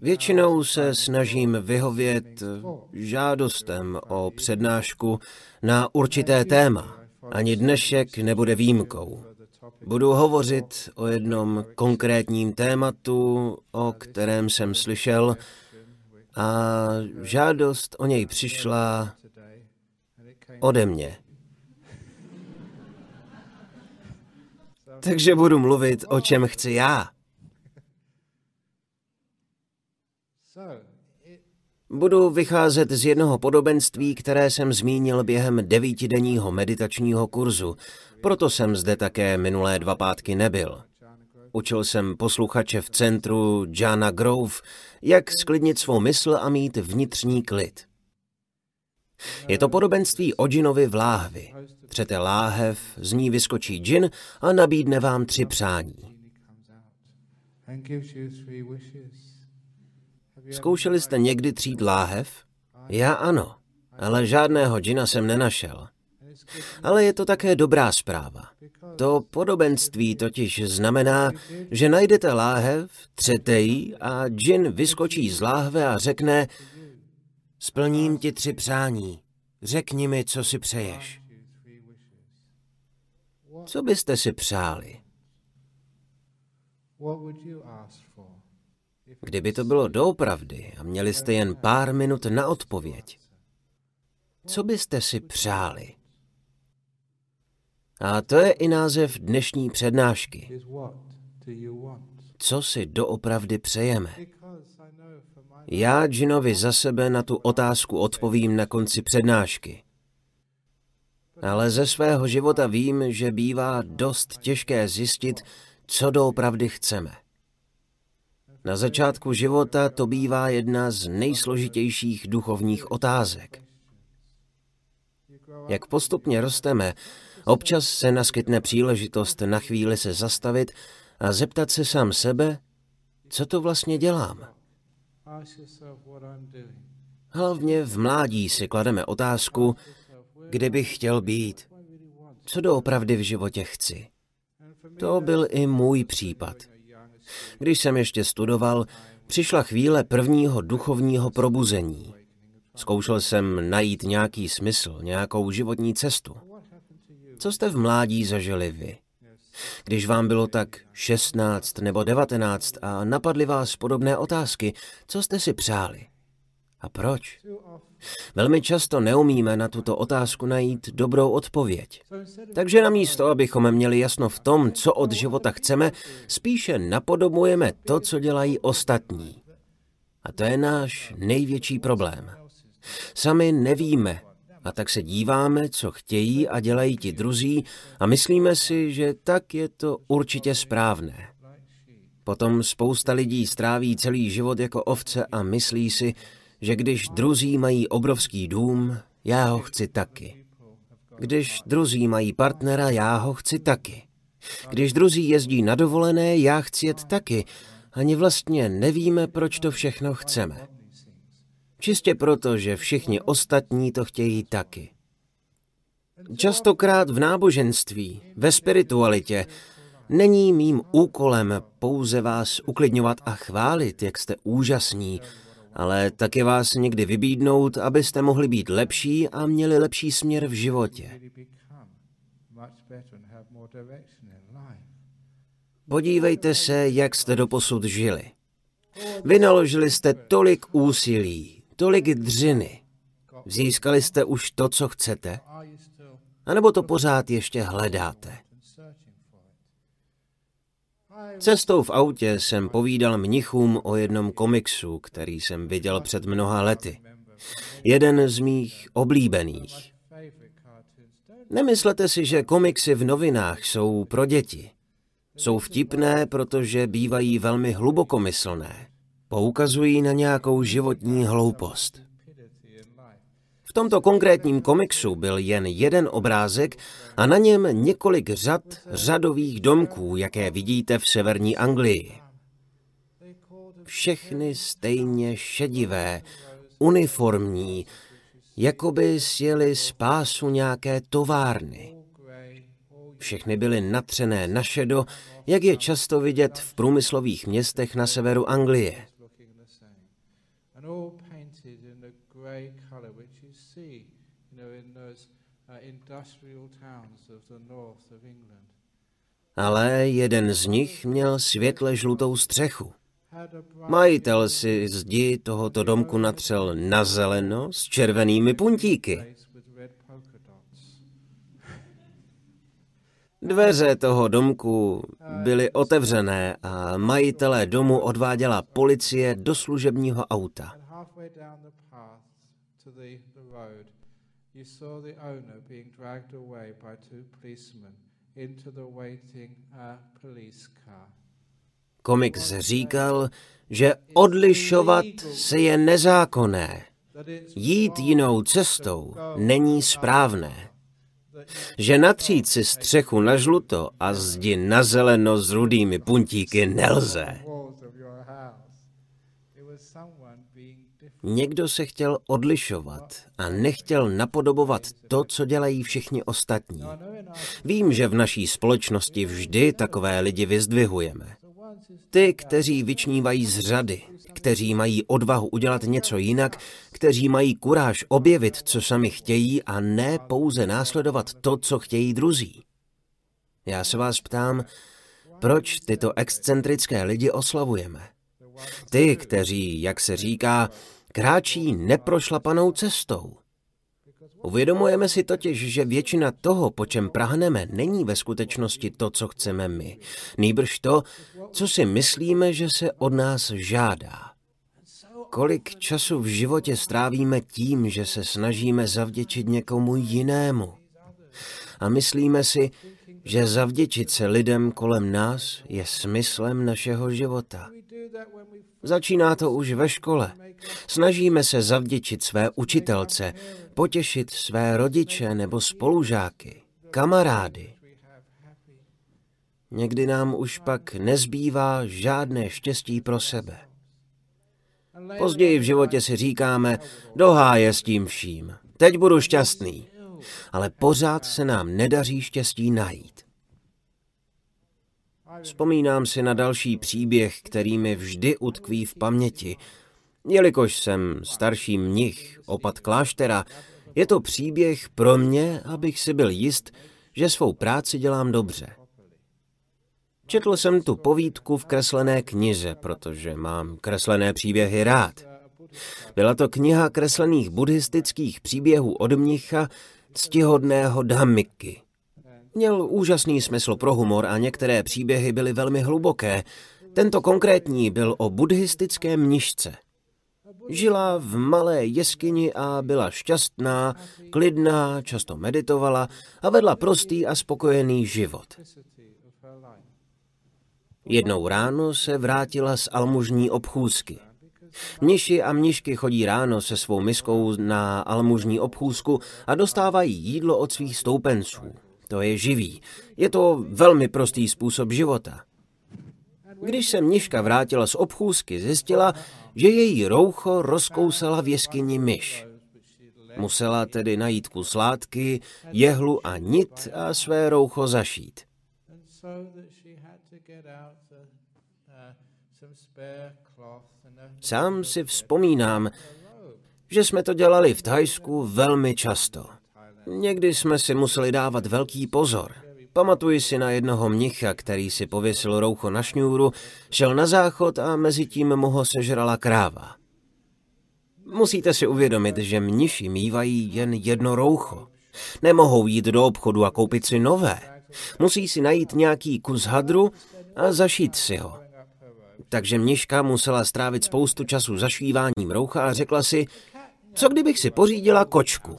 Většinou se snažím vyhovět žádostem o přednášku na určité téma. Ani dnešek nebude výjimkou. Budu hovořit o jednom konkrétním tématu, o kterém jsem slyšel, a žádost o něj přišla ode mě. Takže budu mluvit, o čem chci já. Budu vycházet z jednoho podobenství, které jsem zmínil během devítidenního meditačního kurzu, proto jsem zde také minulé dva pátky nebyl. Učil jsem posluchače v centru Jana Grove, jak sklidnit svou mysl a mít vnitřní klid. Je to podobenství o džinovi v láhvi. Třete láhev, z ní vyskočí džin a nabídne vám tři přání. Zkoušeli jste někdy třít láhev? Já ano, ale žádného džina jsem nenašel. Ale je to také dobrá zpráva. To podobenství totiž znamená, že najdete láhev, třete ji a džin vyskočí z láhve a řekne, splním ti tři přání, řekni mi, co si přeješ. Co byste si přáli? Kdyby to bylo doopravdy a měli jste jen pár minut na odpověď, co byste si přáli? A to je i název dnešní přednášky. Co si doopravdy přejeme? Já Ginovi za sebe na tu otázku odpovím na konci přednášky. Ale ze svého života vím, že bývá dost těžké zjistit, co doopravdy chceme. Na začátku života to bývá jedna z nejsložitějších duchovních otázek. Jak postupně rosteme, občas se naskytne příležitost na chvíli se zastavit a zeptat se sám sebe, co to vlastně dělám. Hlavně v mládí si klademe otázku, kde bych chtěl být, co doopravdy v životě chci. To byl i můj případ. Když jsem ještě studoval, přišla chvíle prvního duchovního probuzení. Zkoušel jsem najít nějaký smysl, nějakou životní cestu. Co jste v mládí zažili vy? Když vám bylo tak 16 nebo 19 a napadly vás podobné otázky, co jste si přáli? A proč? Velmi často neumíme na tuto otázku najít dobrou odpověď. Takže namísto, abychom měli jasno v tom, co od života chceme, spíše napodobujeme to, co dělají ostatní. A to je náš největší problém. Sami nevíme, a tak se díváme, co chtějí a dělají ti druzí a myslíme si, že tak je to určitě správné. Potom spousta lidí stráví celý život jako ovce a myslí si, že když druzí mají obrovský dům, já ho chci taky. Když druzí mají partnera, já ho chci taky. Když druzí jezdí na dovolené, já chci jet taky. Ani vlastně nevíme, proč to všechno chceme. Čistě proto, že všichni ostatní to chtějí taky. Častokrát v náboženství, ve spiritualitě, není mým úkolem pouze vás uklidňovat a chválit, jak jste úžasní, ale taky vás někdy vybídnout, abyste mohli být lepší a měli lepší směr v životě. Podívejte se, jak jste doposud žili. Vynaložili jste tolik úsilí, tolik dřiny. Získali jste už to, co chcete? A nebo to pořád ještě hledáte? Cestou v autě jsem povídal mnichům o jednom komiksu, který jsem viděl před mnoha lety. Jeden z mých oblíbených. Nemyslete si, že komiksy v novinách jsou pro děti. Jsou vtipné, protože bývají velmi hlubokomyslné. Poukazují na nějakou životní hloupost. Tomto konkrétním komiksu byl jen jeden obrázek a na něm několik řad řadových domků, jaké vidíte v severní Anglii. Všechny stejně šedivé, uniformní, jako by sjeli z pásu nějaké továrny. Všechny byly natřené na šedo, jak je často vidět v průmyslových městech na severu Anglie. and all painted in the grey colour which you see, you know, in those uh, industrial towns of the north of England. Ale jeden z nich měl světle žlutou střechu. Majitel si zdi tohoto domku natřel na zeleno s červenými puntíky. Dveře toho domku byly otevřené a majitelé domu odváděla policie do služebního auta. You saw the owner being dragged away by two policemen into the waiting uh, police car. Komiks říkal, že odlišovat se je nezákonné. Jít jinou cestou není správné. Že natřít si střechu na žluto a zdi na zeleno s rudými puntíky nelze. walls of your house. It was someone being different. Někdo se chtěl odlišovat a nechtěl napodobovat to, co dělají všichni ostatní. Vím, že v naší společnosti vždy takové lidi vyzdvihujeme. Ty, kteří vyčnívají z řady, kteří mají odvahu udělat něco jinak, kteří mají kuráž objevit, co sami chtějí a ne pouze následovat to, co chtějí druzí. Já se vás ptám, proč tyto excentrické lidi oslavujeme? Ty, kteří, jak se říká, kráčí neprošlapanou cestou. Uvědomujeme si totiž, že většina toho, po čem prahneme, není ve skutečnosti to, co chceme my. Nýbrž to, co si myslíme, že se od nás žádá. Kolik času v životě strávíme tím, že se snažíme zavděčit někomu jinému. A myslíme si, že zavděčit se lidem kolem nás je smyslem našeho života. Začíná to už ve škole. Snažíme se zavděčit své učitelce, potěšit své rodiče nebo spolužáky, kamarády. Někdy nám už pak nezbývá žádné štěstí pro sebe. Později v životě si říkáme, doháje s tím vším, teď budu šťastný. Ale pořád se nám nedaří štěstí najít. Vzpomínám si na další příběh, který mi vždy utkví v paměti. Jelikož jsem starší mnich, opat kláštera, je to příběh pro mě, abych si byl jist, že svou práci dělám dobře. Četl jsem tu povídku v kreslené knize, protože mám kreslené příběhy rád. Byla to kniha kreslených buddhistických příběhů od mnicha ctihodného Dhammiky. Měl úžasný smysl pro humor a některé příběhy byly velmi hluboké. Tento konkrétní byl o buddhistické mnišce. Žila v malé jeskyni a byla šťastná, klidná, často meditovala a vedla prostý a spokojený život. Jednou ráno se vrátila z almužní obchůzky. Mniši a mnišky chodí ráno se svou miskou na almužní obchůzku a dostávají jídlo od svých stoupenců. To je živý. Je to velmi prostý způsob života. Když se mniška vrátila z obchůzky, zjistila, že její roucho rozkousala v jeskyni myš. Musela tedy najít kus látky, jehlu a nit a své roucho zašít. Sám si vzpomínám, že jsme to dělali v Thajsku velmi často. Někdy jsme si museli dávat velký pozor. Pamatuji si na jednoho mnicha, který si pověsil roucho na šňůru, šel na záchod a mezi tím mu ho sežrala kráva. Musíte si uvědomit, že mniši mývají jen jedno roucho. Nemohou jít do obchodu a koupit si nové. Musí si najít nějaký kus hadru a zašít si ho. Takže mniška musela strávit spoustu času zašíváním roucha a řekla si, co kdybych si pořídila kočku.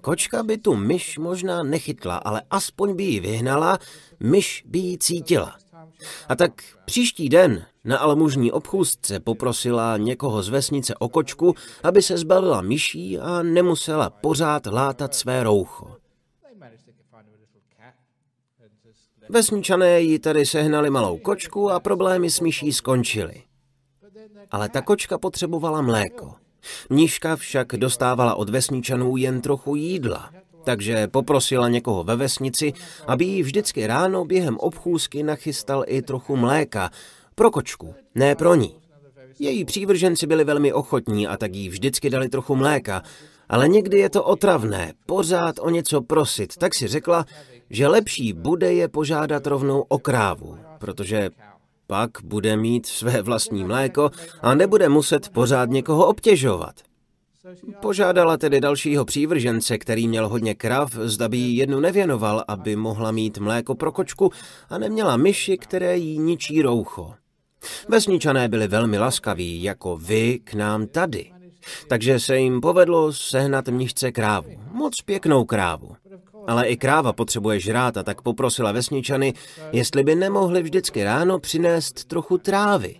Kočka by tu myš možná nechytla, ale aspoň by ji vyhnala, myš by ji cítila. A tak příští den na almužní obchůzce poprosila někoho z vesnice o kočku, aby se zbavila myší a nemusela pořád látat své roucho. They managed to find a little cat and just let Vesničané ji tedy sehnali malou kočku a problémy s myší skončily. Ale ta kočka potřebovala mléko. Mníška však dostávala od vesničanů jen trochu jídla, takže poprosila někoho ve vesnici, aby jí vždycky ráno během obchůzky nachystal i trochu mléka. Pro kočku, ne pro ní. Její přívrženci byli velmi ochotní a tak jí vždycky dali trochu mléka, ale někdy je to otravné, pořád o něco prosit, tak si řekla, že lepší bude je požádat rovnou o krávu, protože pak bude mít své vlastní mléko a nebude muset pořád někoho obtěžovat. Požádala tedy dalšího přívržence, který měl hodně krav, zda by jí jednu nevěnoval, aby mohla mít mléko pro kočku a neměla myši, které jí ničí roucho. Vesničané byli velmi laskaví, jako vy k nám tady. Takže se jim povedlo sehnat mnižce krávu. Moc pěknou krávu. Ale i kráva potřebuje žrát a tak poprosila vesničany, jestli by nemohli vždycky ráno přinést trochu trávy.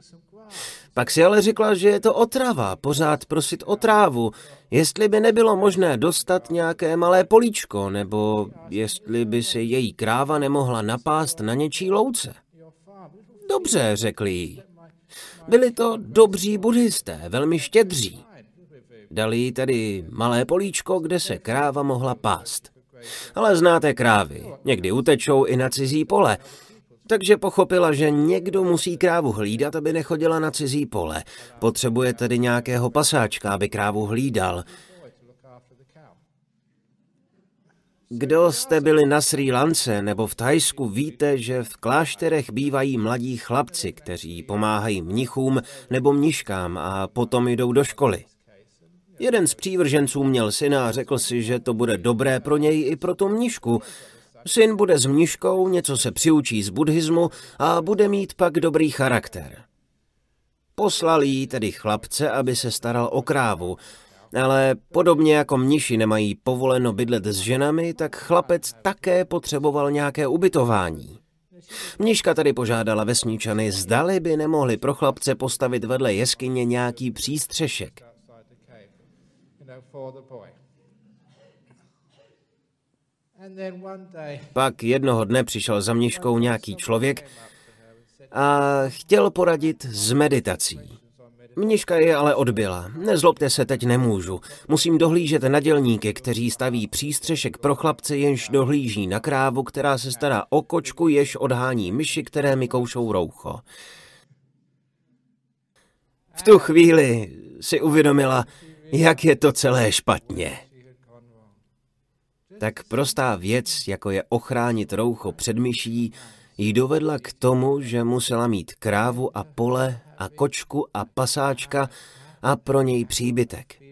Pak si ale řekla, že je to otrava, pořád prosit o trávu, jestli by nebylo možné dostat nějaké malé políčko, nebo jestli by se její kráva nemohla napást na něčí louce. Dobře, řekli jí. Byli to dobří buddhisté, velmi štědří. Dali jí tedy malé políčko, kde se kráva mohla pást. Ale znáte krávy, někdy utečou i na cizí pole, takže pochopila, že někdo musí krávu hlídat, aby nechodila na cizí pole. Potřebuje tedy nějakého pasáčka, aby krávu hlídal. Kdo jste byli na Sri Lance nebo v Thajsku, víte, že v klášterech bývají mladí chlapci, kteří pomáhají mnichům nebo mniškám a potom jdou do školy. Jeden z přívrženců měl syna a řekl si, že to bude dobré pro něj i pro tu mnišku, Syn bude s mniškou, něco se přiučí z buddhismu a bude mít pak dobrý charakter. Poslal jí tedy chlapce, aby se staral o krávu, ale podobně jako mniši nemají povoleno bydlet s ženami, tak chlapec také potřeboval nějaké ubytování. Mniška tady požádala vesničany, zdali by nemohli pro chlapce postavit vedle jeskyně nějaký přístřešek. Pak jednoho dne přišel za mniškou nějaký člověk a chtěl poradit s meditací. Mniška je ale odbyla. Nezlobte se, teď nemůžu. Musím dohlížet na dělníky, kteří staví přístřešek pro chlapce, jenž dohlíží na krávu, která se stará o kočku, jež odhání myši, které mi koušou roucho. V tu chvíli si uvědomila, jak je to celé špatně. Tak prostá věc, jako je ochránit roucho před myší, jí dovedla k tomu, že musela mít krávu a pole a kočku a pasáčka a pro něj příbytek.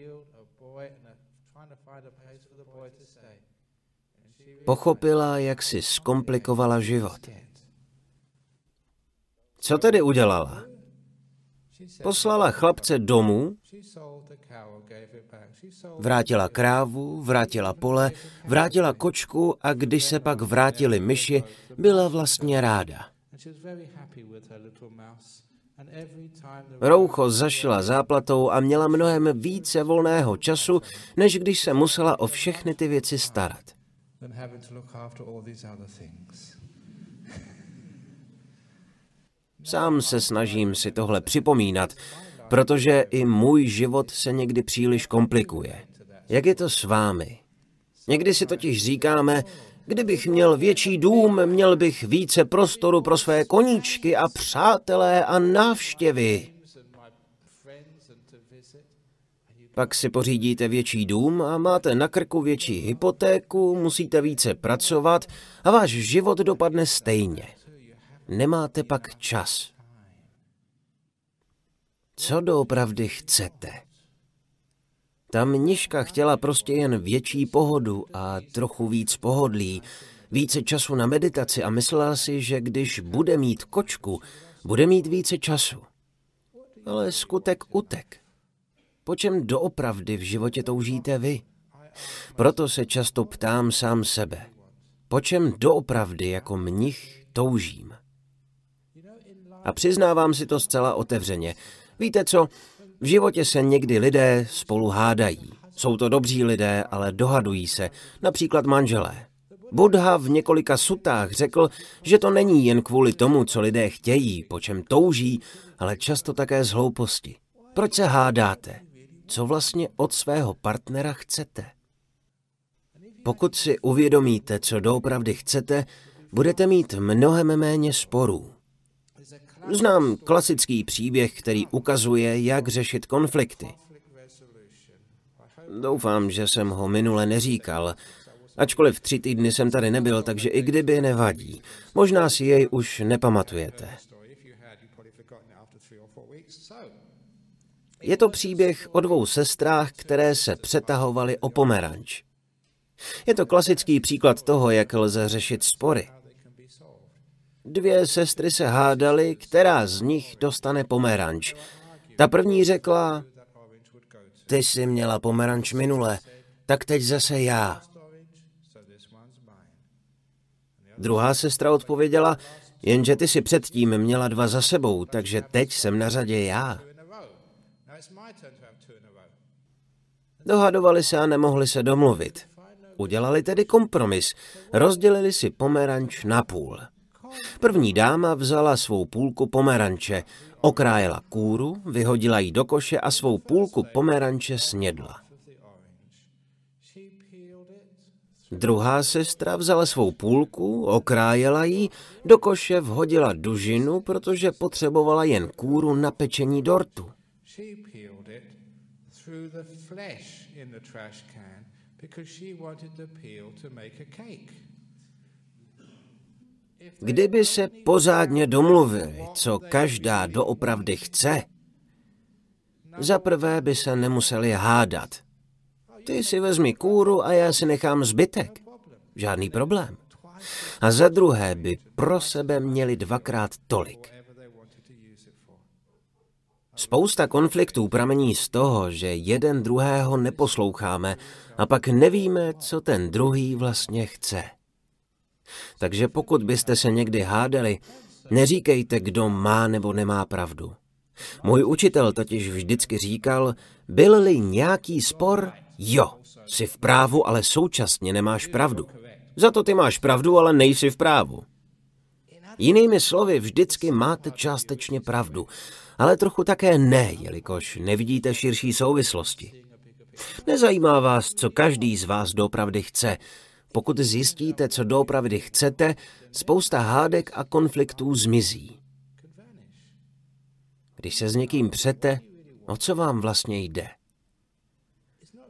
Pochopila, jak si zkomplikovala život. Co tedy udělala? Poslala chlapce domů, vrátila krávu, vrátila pole, vrátila kočku a když se pak vrátili myši, byla vlastně ráda. Roucho zašila záplatou a měla mnohem více volného času, než když se musela o všechny ty věci starat. Sám se snažím si tohle připomínat, protože i můj život se někdy příliš komplikuje. Jak je to s vámi? Někdy si totiž říkáme, kdybych měl větší dům, měl bych více prostoru pro své koníčky a přátelé a návštěvy. Pak si pořídíte větší dům a máte na krku větší hypotéku, musíte více pracovat a váš život dopadne stejně nemáte pak čas. Co doopravdy chcete? Ta mniška chtěla prostě jen větší pohodu a trochu víc pohodlí, více času na meditaci a myslela si, že když bude mít kočku, bude mít více času. Ale skutek utek. Po čem doopravdy v životě toužíte vy? Proto se často ptám sám sebe. Po čem doopravdy jako mnich toužím? A přiznávám si to zcela otevřeně. Víte co? V životě se někdy lidé spolu hádají. Jsou to dobří lidé, ale dohadují se, například manželé. Buddha v několika sutách řekl, že to není jen kvůli tomu, co lidé chtějí, po čem touží, ale často také z hlouposti. Proč se hádáte? Co vlastně od svého partnera chcete? Pokud si uvědomíte, co doopravdy chcete, budete mít mnohem méně sporů. Znám klasický příběh, který ukazuje, jak řešit konflikty. Doufám, že jsem ho minule neříkal. Ačkoliv tři týdny jsem tady nebyl, takže i kdyby nevadí. Možná si jej už nepamatujete. Je to příběh o dvou sestrách, které se přetahovaly o pomeranč. Je to klasický příklad toho, jak lze řešit spory. Dvě sestry se hádaly, která z nich dostane pomeranč. Ta první řekla, ty jsi měla pomeranč minule, tak teď zase já. Druhá sestra odpověděla, jenže ty si předtím měla dva za sebou, takže teď jsem na řadě já. Dohadovali se a nemohli se domluvit. Udělali tedy kompromis. Rozdělili si pomeranč na půl. První dáma vzala svou půlku pomeranče, okrájela kůru, vyhodila ji do koše a svou půlku pomeranče snědla. Druhá sestra vzala svou půlku, okrájela ji, do koše vhodila dužinu, protože potřebovala jen kůru na pečení dortu. Kdyby se pořádně domluvili, co každá doopravdy chce, za prvé by se nemuseli hádat. Ty si vezmi kůru a já si nechám zbytek. Žádný problém. A za druhé by pro sebe měli dvakrát tolik. Spousta konfliktů pramení z toho, že jeden druhého neposloucháme a pak nevíme, co ten druhý vlastně chce. Takže pokud byste se někdy hádali, neříkejte, kdo má nebo nemá pravdu. Můj učitel totiž vždycky říkal, byl-li nějaký spor, jo, jsi v právu, ale současně nemáš pravdu. Za to ty máš pravdu, ale nejsi v právu. Jinými slovy, vždycky máte částečně pravdu, ale trochu také ne, jelikož nevidíte širší souvislosti. Nezajímá vás, co každý z vás dopravdy chce. Pokud zjistíte, co dopravdy chcete, spousta hádek a konfliktů zmizí. Když se s někým přete, o co vám vlastně jde?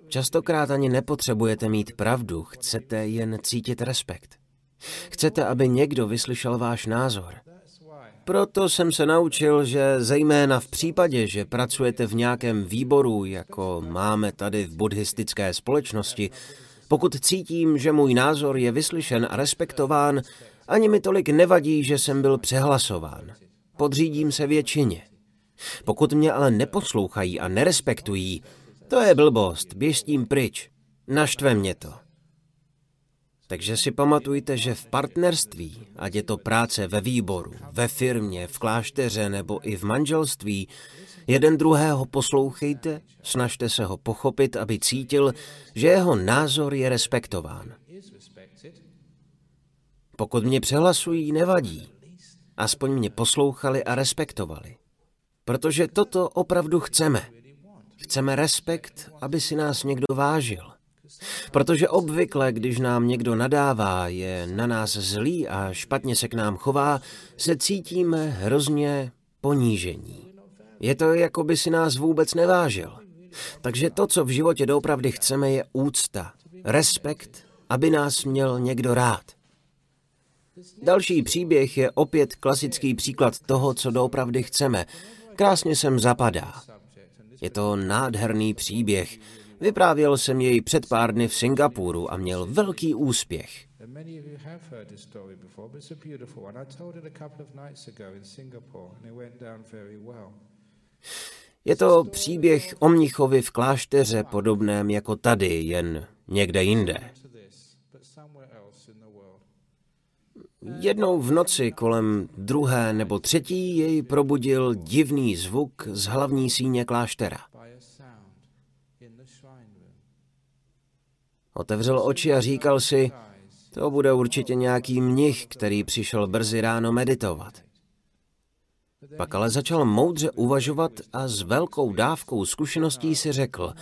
Častokrát ani nepotřebujete mít pravdu, chcete jen cítit respekt. Chcete, aby někdo vyslyšel váš názor. Proto jsem se naučil, že zejména v případě, že pracujete v nějakém výboru, jako máme tady v buddhistické společnosti, pokud cítím, že můj názor je vyslyšen a respektován, ani mi tolik nevadí, že jsem byl přehlasován. Podřídím se většině. Pokud mě ale neposlouchají a nerespektují, to je blbost, běž s tím pryč. Naštve mě to. Takže si pamatujte, že v partnerství, ať je to práce ve výboru, ve firmě, v klášteře nebo i v manželství, jeden druhého poslouchejte, snažte se ho pochopit, aby cítil, že jeho názor je respektován. Pokud mě přehlasují, nevadí. Aspoň mě poslouchali a respektovali. Protože toto opravdu chceme. Chceme respekt, aby si nás někdo vážil. Protože obvykle, když nám někdo nadává, je na nás zlý a špatně se k nám chová, se cítíme hrozně ponížení. Je to, jako by si nás vůbec nevážil. Takže to, co v životě doopravdy chceme, je úcta, respekt, aby nás měl někdo rád. Další příběh je opět klasický příklad toho, co doopravdy chceme. Krásně sem zapadá. Je to nádherný příběh. Vyprávěl jsem jej před pár dny v Singapuru a měl velký úspěch. Je to příběh o mnichovi v klášteře podobném jako tady, jen někde jinde. Jednou v noci kolem druhé nebo třetí jej probudil divný zvuk z hlavní síně kláštera. Otevřel oči a říkal si, to bude určitě nějaký mnich, který přišel brzy ráno meditovat. Pak ale začal moudře uvažovat a s velkou dávkou zkušeností si řekl,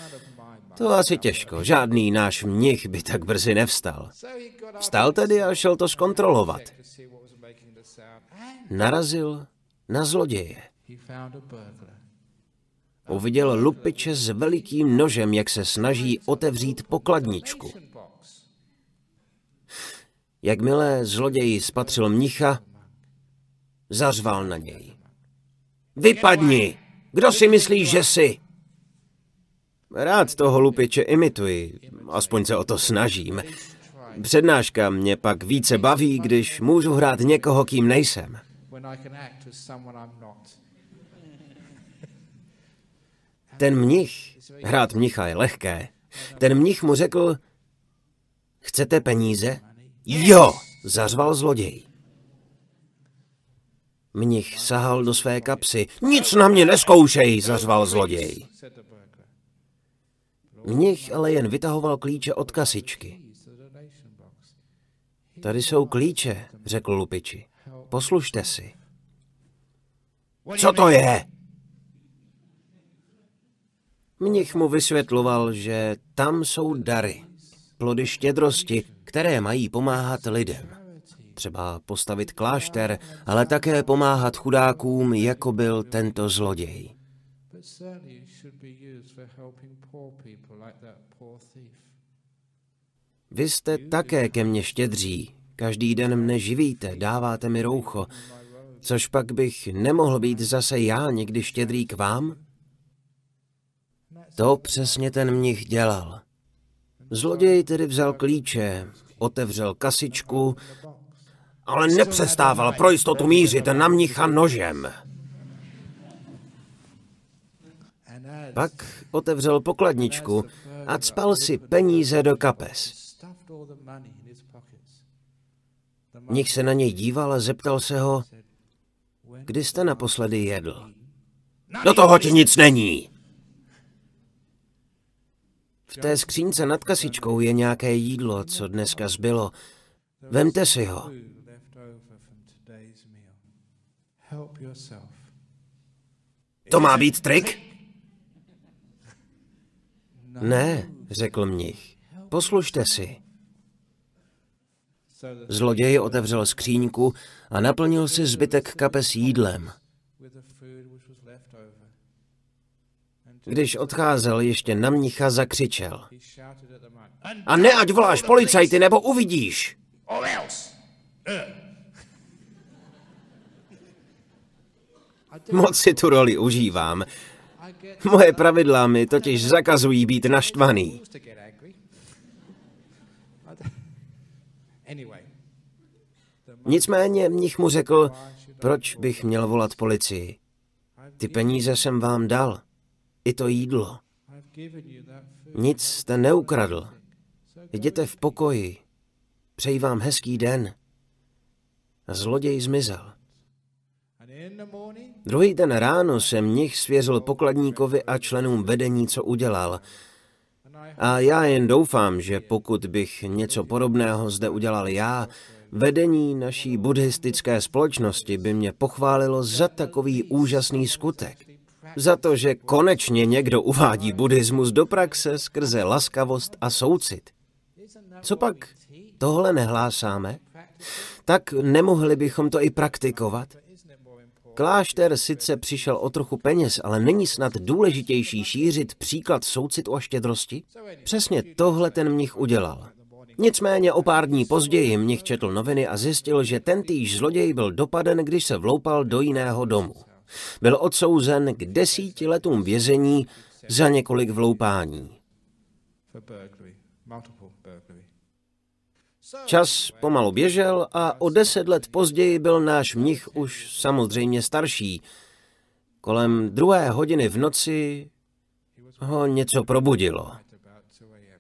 to asi těžko, žádný náš mnich by tak brzy nevstal. Vstal tedy a šel to zkontrolovat. Narazil na zloděje. Uviděl lupiče s velikým nožem, jak se snaží otevřít pokladničku. Jakmile zloděj spatřil mnicha, zařval na něj. Vypadni! Kdo si myslíš, že jsi? Rád toho lupiče imituji, aspoň se o to snažím. Přednáška mě pak více baví, když můžu hrát někoho, kým nejsem. Ten mnich, hrát mnicha je lehké, ten mnich mu řekl, chcete peníze? Jo, zařval zloděj. Mnich sahal do své kapsy. Nic na mě neskoušej, zařval zloděj. Mnich ale jen vytahoval klíče od kasičky. Tady jsou klíče, řekl lupiči. Poslušte si. Co to je? Mnich mu vysvětloval, že tam jsou dary, plody štědrosti, které mají pomáhat lidem. Třeba postavit klášter, ale také pomáhat chudákům, jako byl tento zloděj. Vy jste také ke mně štědří, každý den mne živíte, dáváte mi roucho, což pak bych nemohl být zase já někdy štědrý k vám? To přesně ten mnich dělal. Zloděj tedy vzal klíče, otevřel kasičku, ale nepřestával pro jistotu mířit na mnicha nožem. Pak otevřel pokladničku a cpal si peníze do kapes. Mnich se na něj díval a zeptal se ho, kdy jste naposledy jedl. Do toho ti nic není. V té skřínce nad kasičkou je nějaké jídlo, co dneska zbylo. Vemte si ho. To má být trik? Ne, řekl mnich. Poslušte si. Zloděj otevřel skříňku a naplnil si zbytek kapes jídlem. Když odcházel, ještě na mnicha zakřičel. A ne, ať voláš policajty, nebo uvidíš. or else. Moc si tu roli užívám. Moje pravidla mi totiž zakazují být naštvaný. Nicméně mnich mu řekl, proč bych měl volat policii. Ty peníze jsem vám dal. I to jídlo. Nic jste neukradl. Jděte v pokoji. Přeji vám hezký den. Zloděj zmizel. And in the morning, Druhý den ráno se mnich svěřil pokladníkovi a členům vedení, co udělal. A já jen doufám, že pokud bych něco podobného zde udělal já, vedení naší buddhistické společnosti by mě pochválilo za takový úžasný skutek. Za to, že konečně někdo uvádí buddhismus do praxe skrze laskavost a soucit. Co pak tohle nehlásáme? Tak nemohli bychom to i praktikovat? Klášter sice přišel o trochu peněz, ale není snad důležitější šířit příklad soucitu a štědrosti? Přesně tohle ten mnich udělal. Nicméně o pár dní později mnich četl noviny a zjistil, že tentýž zloděj byl dopaden, když se vloupal do jiného domu. Byl odsouzen k desíti letům vězení za několik vloupání. Čas pomalu běžel a o deset let později byl náš mnich už samozřejmě starší. Kolem druhé hodiny v noci ho něco probudilo. At about 2 a.m.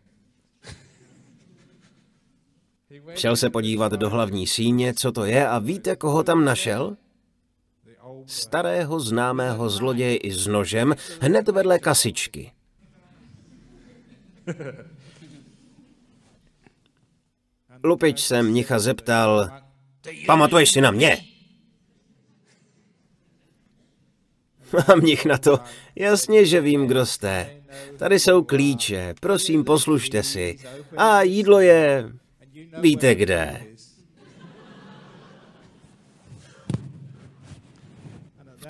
he went Šel se podívat do hlavní síně, co to je, a víte, koho tam našel? Starého známého zloděje i s nožem hned vedle kasičky. Lupič se mnicha zeptal, pamatuješ si na mě? A mnich na to, jasně, že vím, kdo jste. Tady jsou klíče, prosím, poslušte si. A jídlo je, víte kde.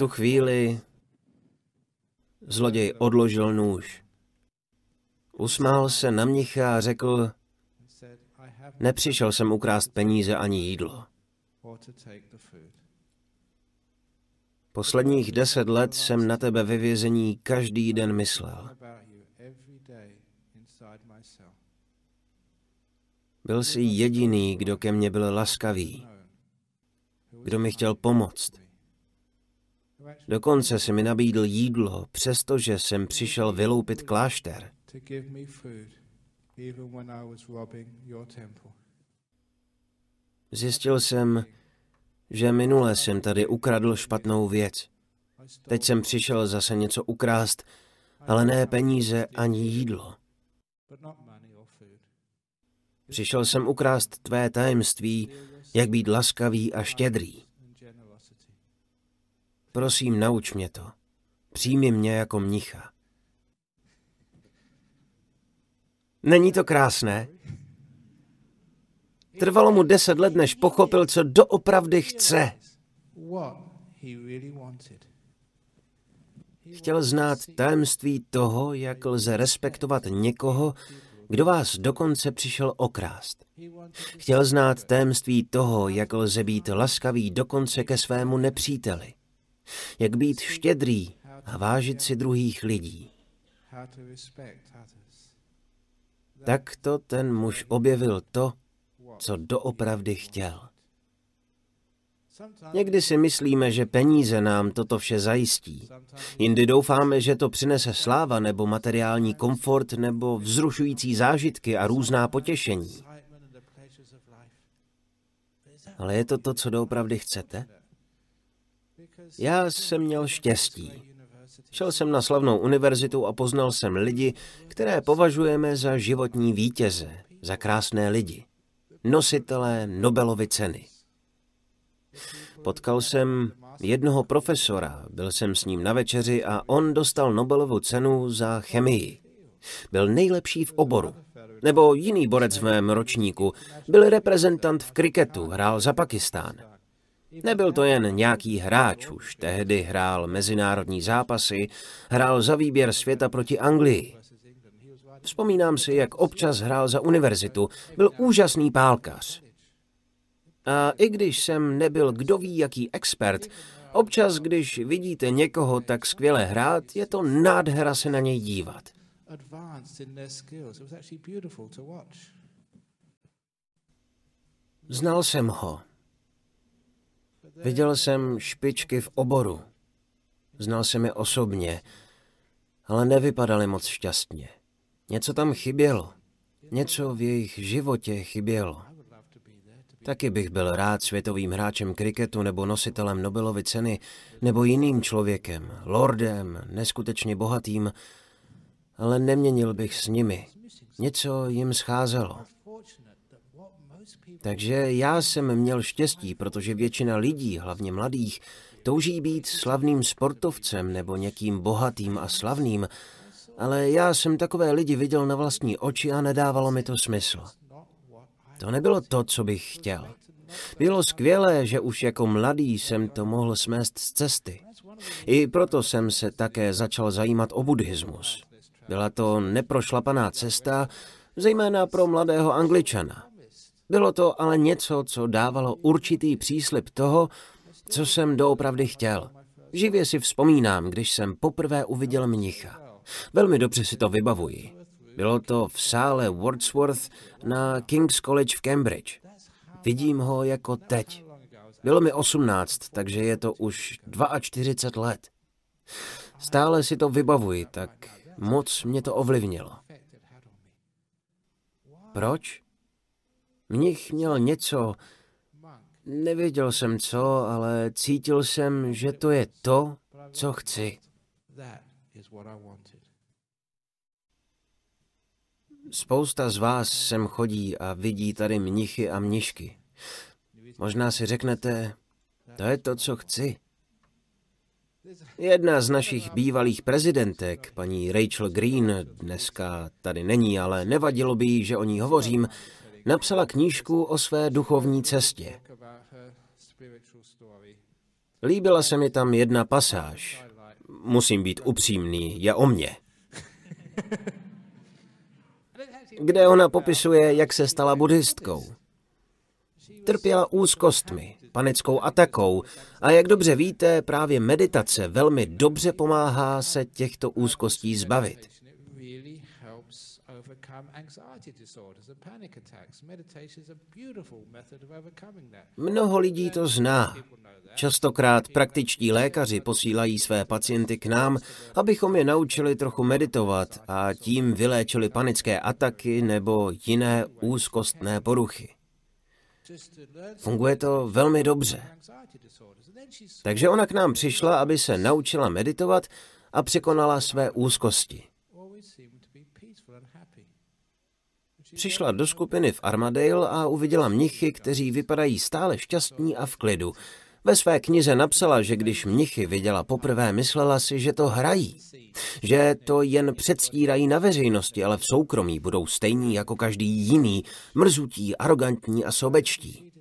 tu chvíli zloděj odložil nůž. Usmál se na mnicha a řekl, nepřišel jsem ukrást peníze ani jídlo. Posledních deset let jsem na tebe ve vězení každý den myslel. Byl jsi jediný, kdo ke mně byl laskavý, kdo mi chtěl pomoct. Dokonce si mi nabídl jídlo, přestože jsem přišel vyloupit klášter. Zjistil jsem, že minule jsem tady ukradl špatnou věc. Teď jsem přišel zase něco ukrást, ale ne peníze ani jídlo. Přišel jsem ukrást tvé tajemství, jak být laskavý a štědrý. Prosím, nauč mě to. Přijmi mě jako mnicha. Není to krásné? Trvalo mu deset let, než pochopil, co doopravdy chce. Chtěl znát tajemství toho, jak lze respektovat někoho, kdo vás dokonce přišel okrást. Chtěl znát tajemství toho, jak lze být laskavý dokonce ke svému nepříteli. Jak být štědrý a vážit si druhých lidí. Tak to ten muž objevil to, co doopravdy chtěl. Někdy si myslíme, že peníze nám toto vše zajistí. Jindy doufáme, že to přinese sláva nebo materiální komfort nebo vzrušující zážitky a různá potěšení. Ale je to to, co doopravdy chcete? Já jsem měl štěstí. Šel jsem na slavnou univerzitu a poznal jsem lidi, které považujeme za životní vítěze, za krásné lidi nositelé Nobelovy ceny. Potkal jsem jednoho profesora, byl jsem s ním na večeři a on dostal Nobelovu cenu za chemii. Byl nejlepší v oboru. Nebo jiný borec v mém ročníku, byl reprezentant v kriketu, hrál za Pakistán. Nebyl to jen nějaký hráč, už tehdy hrál mezinárodní zápasy, hrál za výběr světa proti Anglii. Vzpomínám si, jak občas hrál za univerzitu. Byl úžasný pálkař. A i když jsem nebyl kdo ví jaký expert, občas, když vidíte někoho tak skvěle hrát, je to nádhera se na něj dívat. Znal jsem ho. Viděl jsem špičky v oboru. Znal jsem je osobně, ale nevypadali moc šťastně. Něco tam chybělo. Něco v jejich životě chybělo. Taky bych byl rád světovým hráčem kriketu nebo nositelem Nobelovy ceny, nebo jiným člověkem, lordem, neskutečně bohatým, ale neměnil bych s nimi. Něco jim scházelo. Takže já jsem měl štěstí, protože většina lidí, hlavně mladých, touží být slavným sportovcem nebo někým bohatým a slavným, ale já jsem takové lidi viděl na vlastní oči a nedávalo mi to smysl. To nebylo to, co bych chtěl. Bylo skvělé, že už jako mladý jsem to mohl smést z cesty. I proto jsem se také začal zajímat o buddhismus. Byla to neprošlapaná cesta, zejména pro mladého angličana. Bylo to ale něco, co dávalo určitý příslip toho, co jsem doopravdy chtěl. Živě si vzpomínám, když jsem poprvé uviděl mnicha. Velmi dobře si to vybavuji. Bylo to v sále Wordsworth na King's College v Cambridge. Vidím ho jako teď. Bylo mi 18, takže je to už 42 let. Stále si to vybavuji, tak moc mě to ovlivnilo. Proč? Mnich měl něco, nevěděl jsem co, ale cítil jsem, že to je to, co chci. Spousta z vás sem chodí a vidí tady mnichy a mnišky. Možná si řeknete, to je to, co chci. Jedna z našich bývalých prezidentek, paní Rachel Green, dneska tady není, ale nevadilo by jí, že o ní hovořím, napsala knížku o své duchovní cestě. Líbila se mi tam jedna pasáž. Musím být upřímný, je o mně. Kde ona popisuje, jak se stala buddhistkou. Trpěla úzkostmi, panickou atakou a jak dobře víte, právě meditace velmi dobře pomáhá se těchto úzkostí zbavit. Mnoho lidí to zná. Častokrát praktičtí lékaři posílají své pacienty k nám, abychom je naučili trochu meditovat a tím vyléčili panické ataky nebo jiné úzkostné poruchy. Funguje to velmi dobře. Takže ona k nám přišla, aby se naučila meditovat a překonala své úzkosti. Přišla do skupiny v Armadale a uviděla mnichy, kteří vypadají stále šťastní a v klidu. Ve své knize napsala, že když mnichy viděla poprvé, myslela si, že to hrají. Že to jen předstírají na veřejnosti, ale v soukromí budou stejní jako každý jiný, mrzutí, arrogantní a sobečtí.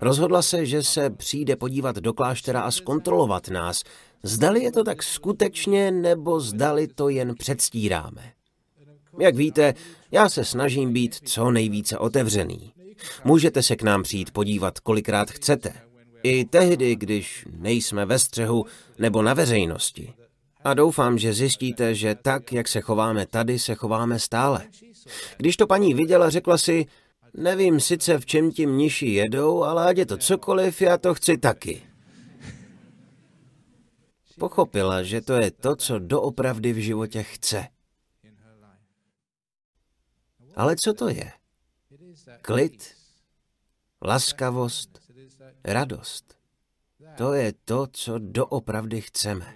Rozhodla se, že se přijde podívat do kláštera a zkontrolovat nás. Zdali je to tak skutečně, nebo zdali to jen předstíráme. Jak víte, já se snažím být co nejvíce otevřený. Můžete se k nám přijít podívat, kolikrát chcete. I tehdy, když nejsme ve střehu nebo na veřejnosti. A doufám, že zjistíte, že tak, jak se chováme tady, se chováme stále. Když to paní viděla, řekla si, nevím sice v čem ti mniši jedou, ale ať je to cokoliv, já to chci taky. Pochopila, že to je to, co doopravdy v životě chce. Ale co to je? Klid, laskavost, radost. To je to, co doopravdy chceme.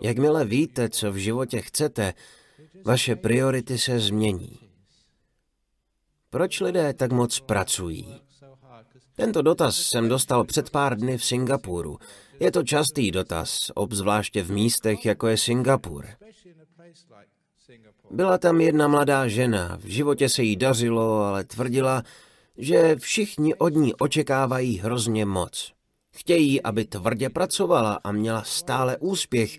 Jakmile víte, co v životě chcete, vaše priority se změní. Proč lidé tak moc pracují? Tento dotaz jsem dostal před pár dny v Singapuru. Je to častý dotaz, obzvláště v místech, jako je Singapur. Byla tam jedna mladá žena, v životě se jí dařilo, ale tvrdila, že všichni od ní očekávají hrozně moc. Chtějí, aby tvrdě pracovala a měla stále úspěch,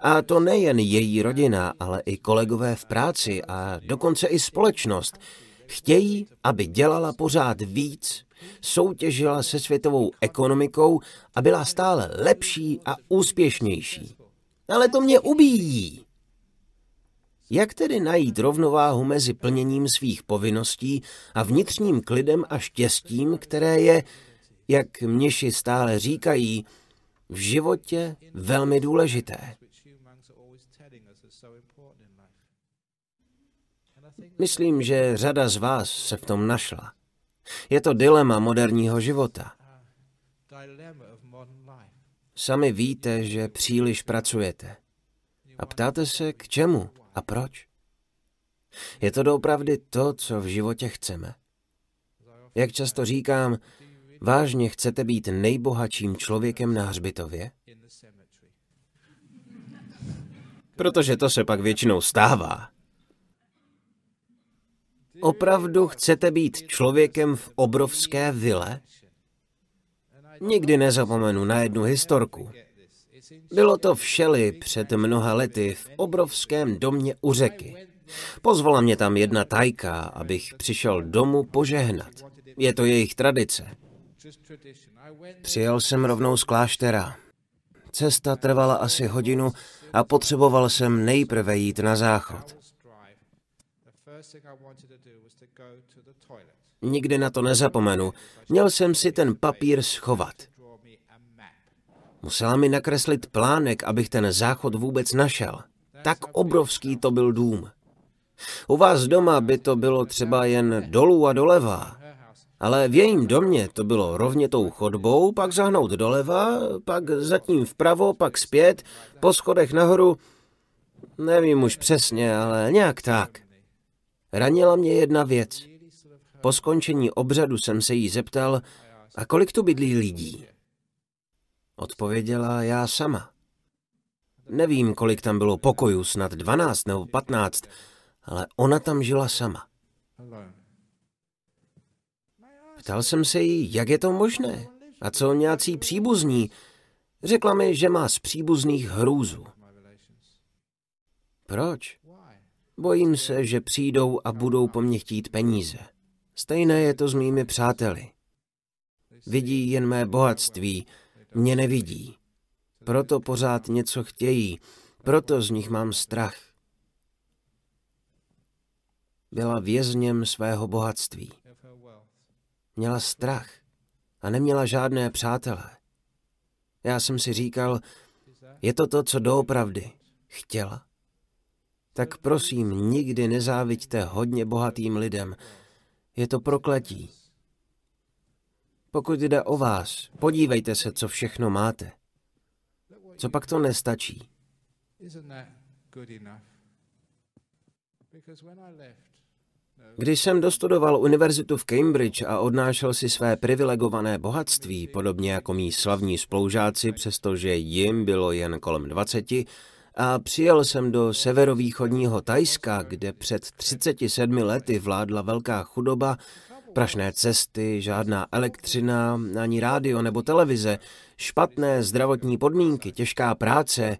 a to nejen její rodina, ale i kolegové v práci a dokonce i společnost. Chtějí, aby dělala pořád víc, soutěžila se světovou ekonomikou a byla stále lepší a úspěšnější. Ale to mě ubíjí. Jak tedy najít rovnováhu mezi plněním svých povinností a vnitřním klidem a štěstím, které je, jak měši stále říkají, v životě velmi důležité? Myslím, že řada z vás se v tom našla. Je to dilema moderního života. Sami víte, že příliš pracujete. A ptáte se, k čemu? A proč? Je to doopravdy to, co v životě chceme. Jak často říkám, vážně chcete být nejbohatším člověkem na hřbitově? Protože to se pak většinou stává. Opravdu chcete být člověkem v obrovské vile? Nikdy nezapomenu na jednu historku. Bylo to v Šeli před mnoha lety v obrovském domě u řeky. Pozvala mě tam jedna tajka, abych přišel domů požehnat. Je to jejich tradice. Přijel jsem rovnou z kláštera. Cesta trvala asi hodinu a potřeboval jsem nejprve jít na záchod. Nikdy na to nezapomenu. Měl jsem si ten papír schovat. Musela mi nakreslit plánek, abych ten záchod vůbec našel. Tak obrovský to byl dům. U vás doma by to bylo třeba jen dolů a doleva, ale v jejím domě to bylo rovně tou chodbou, pak zahnout doleva, pak zatím vpravo, pak zpět, po schodech nahoru. Nevím už přesně, ale nějak tak. Ranila mě jedna věc. Po skončení obřadu jsem se jí zeptal, a kolik tu bydlí lidí? Odpověděla já sama. Nevím, kolik tam bylo pokojů, snad 12 nebo 15, ale ona tam žila sama. Ptal jsem se jí, jak je to možné. A co nějací příbuzní? Řekla mi, že má z příbuzných hrůzu. Proč? Bojím se, že přijdou a budou po mně chtít peníze. Stejné je to s mými přáteli. Vidí jen mé bohatství, mě nevidí. Proto pořád něco chtějí, proto z nich mám strach. Byla vězněm svého bohatství. Měla strach a neměla žádné přátele. Já jsem si říkal, je to to, co doopravdy chtěla. Tak prosím, nikdy nezáviďte hodně bohatým lidem. Je to prokletí. Pokud jde o vás, podívejte se, co všechno máte. Co pak to nestačí? Když jsem dostudoval univerzitu v Cambridge a odnášel si své privilegované bohatství, podobně jako mý slavní sploužáci, přestože jim bylo jen kolem 20, a přijel jsem do severovýchodního Tajska, kde před 37 lety vládla velká chudoba, prašné cesty, žádná elektřina, ani rádio nebo televize, špatné zdravotní podmínky, těžká práce.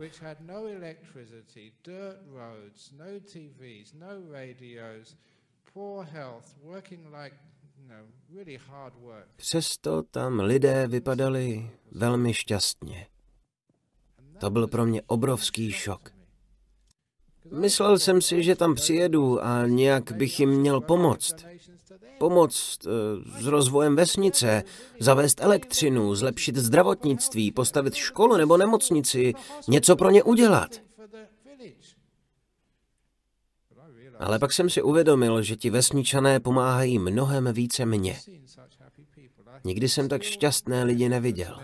Přesto tam lidé vypadali velmi šťastně. To byl pro mě obrovský šok. Myslel jsem si, že tam přijedu a nějak bych jim měl pomoct. Pomoct eh, s rozvojem vesnice, zavést elektřinu, zlepšit zdravotnictví, postavit školu nebo nemocnici, něco pro ně udělat. Ale pak jsem si uvědomil, že ti vesničané pomáhají mnohem více mně. Nikdy jsem tak šťastné lidi neviděl.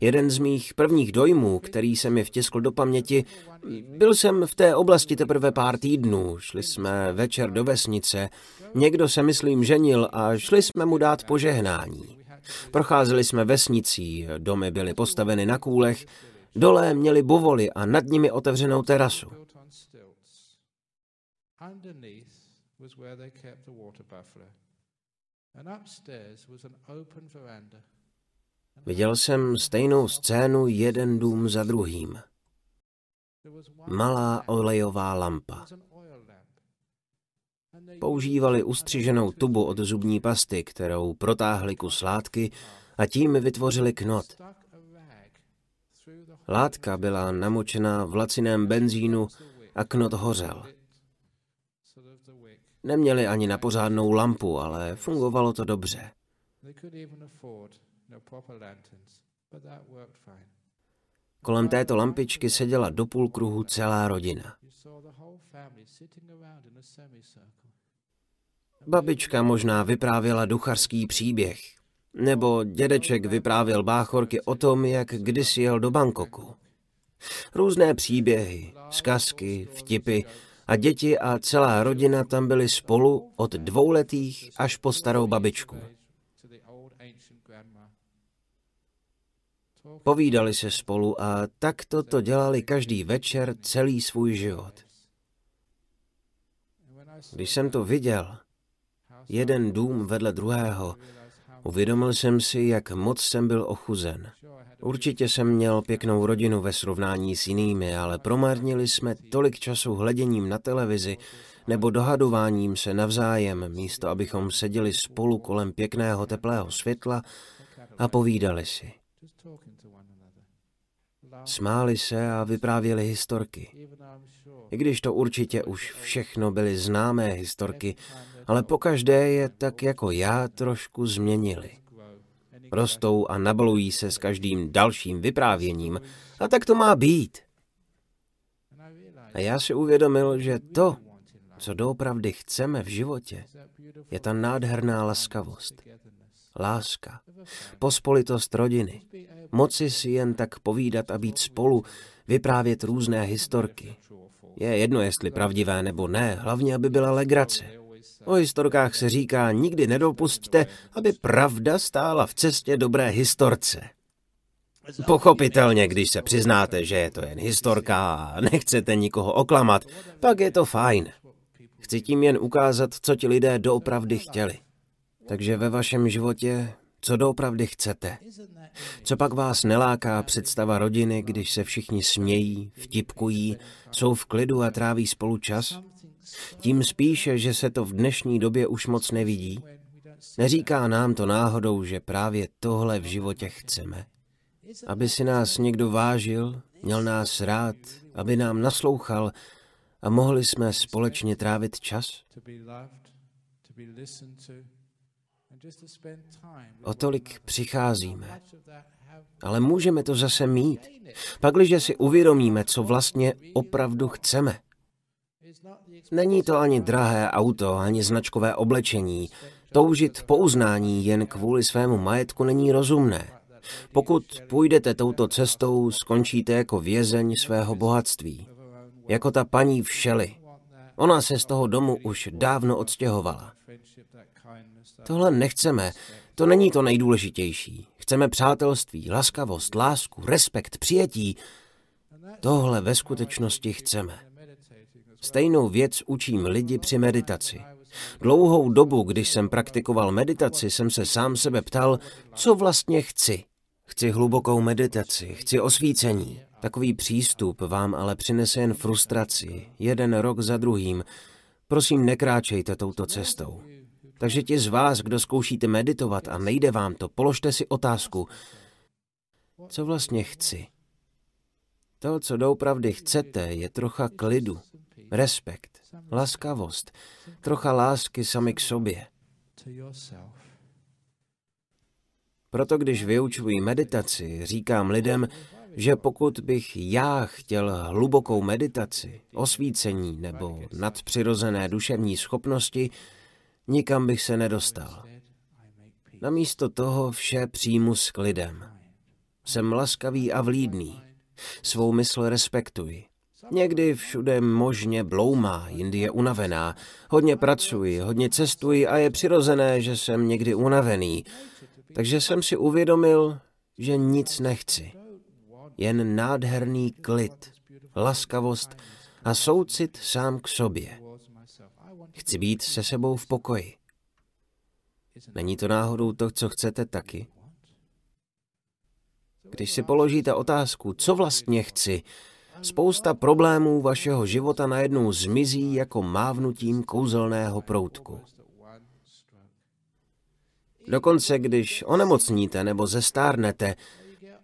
Jeden z mých prvních dojmů, který se mi vtiskl do paměti, byl jsem v té oblasti teprve pár týdnů. Šli jsme večer do vesnice, někdo se myslím ženil a šli jsme mu dát požehnání. Procházeli jsme vesnicí, domy byly postaveny na kůlech, dole měli buvoly a nad nimi otevřenou terasu. And upstairs was an open veranda. Viděl jsem stejnou scénu jeden dům za druhým. Malá olejová lampa. Používali ustřiženou tubu od zubní pasty, kterou protáhli kus látky a tím vytvořili knot. Látka byla namočena v laciném benzínu a knot hořel. Neměli ani na pořádnou lampu, ale fungovalo to dobře. No Kolem této lampičky seděla do půl kruhu celá rodina. Babička možná vyprávěla ducharský příběh, nebo dědeček vyprávěl báchorky o tom, jak kdysi jel do Bangkoku. Různé příběhy, zkazky, vtipy a děti a celá rodina tam byly spolu od dvouletých až po starou babičku. Povídali se spolu a tak to dělali každý večer celý svůj život. Když jsem to viděl, jeden dům vedle druhého, uvědomil jsem si, jak moc jsem byl ochuzen. Určitě jsem měl pěknou rodinu ve srovnání s jinými, ale promarnili jsme tolik času hleděním na televizi nebo dohadováním se navzájem, místo abychom seděli spolu kolem pěkného teplého světla a povídali si. Smáli se a vyprávěli historky. I když to určitě už všechno byly známé historky, ale pokaždé je tak jako já trošku změnili. Rostou a nabalují se s každým dalším vyprávěním a tak to má být. A já si uvědomil, že to, co doopravdy chceme v životě, je ta nádherná laskavost, láska, pospolitost rodiny, moci si jen tak povídat a být spolu, vyprávět různé historky. Je jedno, jestli pravdivé nebo ne, hlavně, aby byla legrace. O historkách se říká, nikdy nedopustte, aby pravda stála v cestě dobré historce. Pochopitelně, když se přiznáte, že je to jen historka a nechcete nikoho oklamat, pak je to fajn. Chci tím jen ukázat, co ti lidé doopravdy chtěli. Takže ve vašem životě co doopravdy chcete. Co pak vás neláká představa rodiny, když se všichni smějí, vtipkují, jsou v klidu a tráví spolu čas? Tím spíše, že se to v dnešní době už moc nevidí. Neříká nám to náhodou, že právě tohle v životě chceme. Aby si nás někdo vážil, měl nás rád, aby nám naslouchal a mohli jsme společně trávit čas? O tolik přicházíme. Ale můžeme to zase mít. Pakliže si uvědomíme, co vlastně opravdu chceme. Není to ani drahé auto, ani značkové oblečení. Toužit po uznání jen kvůli svému majetku není rozumné. Pokud půjdete touto cestou, skončíte jako vězeň svého bohatství. Jako ta paní v Šeli. Ona se z toho domu už dávno odstěhovala. Tohle nechceme, to není to nejdůležitější. Chceme přátelství, laskavost, lásku, respekt, přijetí. Tohle ve skutečnosti chceme. Stejnou věc učím lidi při meditaci. Dlouhou dobu, když jsem praktikoval meditaci, jsem se sám sebe ptal, co vlastně chci. Chci hlubokou meditaci, chci osvícení. Takový přístup vám ale přinese jen frustraci, jeden rok za druhým. Prosím, nekráčejte touto cestou. Takže ti z vás, kdo zkoušíte meditovat a nejde vám to, položte si otázku, co vlastně chci. To, co doopravdy chcete, je trocha klidu, respekt, laskavost, trocha lásky sami k sobě. Proto když vyučuji meditaci, říkám lidem, že pokud bych já chtěl hlubokou meditaci, osvícení nebo nadpřirozené duševní schopnosti, nikam bych se nedostal. Namísto toho vše přijmu s klidem. Jsem laskavý a vlídný. Svou mysl respektuji. Někdy všude možně bloumá, jindy je unavená. Hodně pracuji, hodně cestuji a je přirozené, že jsem někdy unavený. Takže jsem si uvědomil, že nic nechci. Jen nádherný klid, laskavost a soucit sám k sobě. Chci být se sebou v pokoji. Není to náhodou to, co chcete taky? Když si položíte otázku, co vlastně chci, spousta problémů vašeho života najednou zmizí jako mávnutím kouzelného proutku. Dokonce, když onemocníte nebo zestárnete,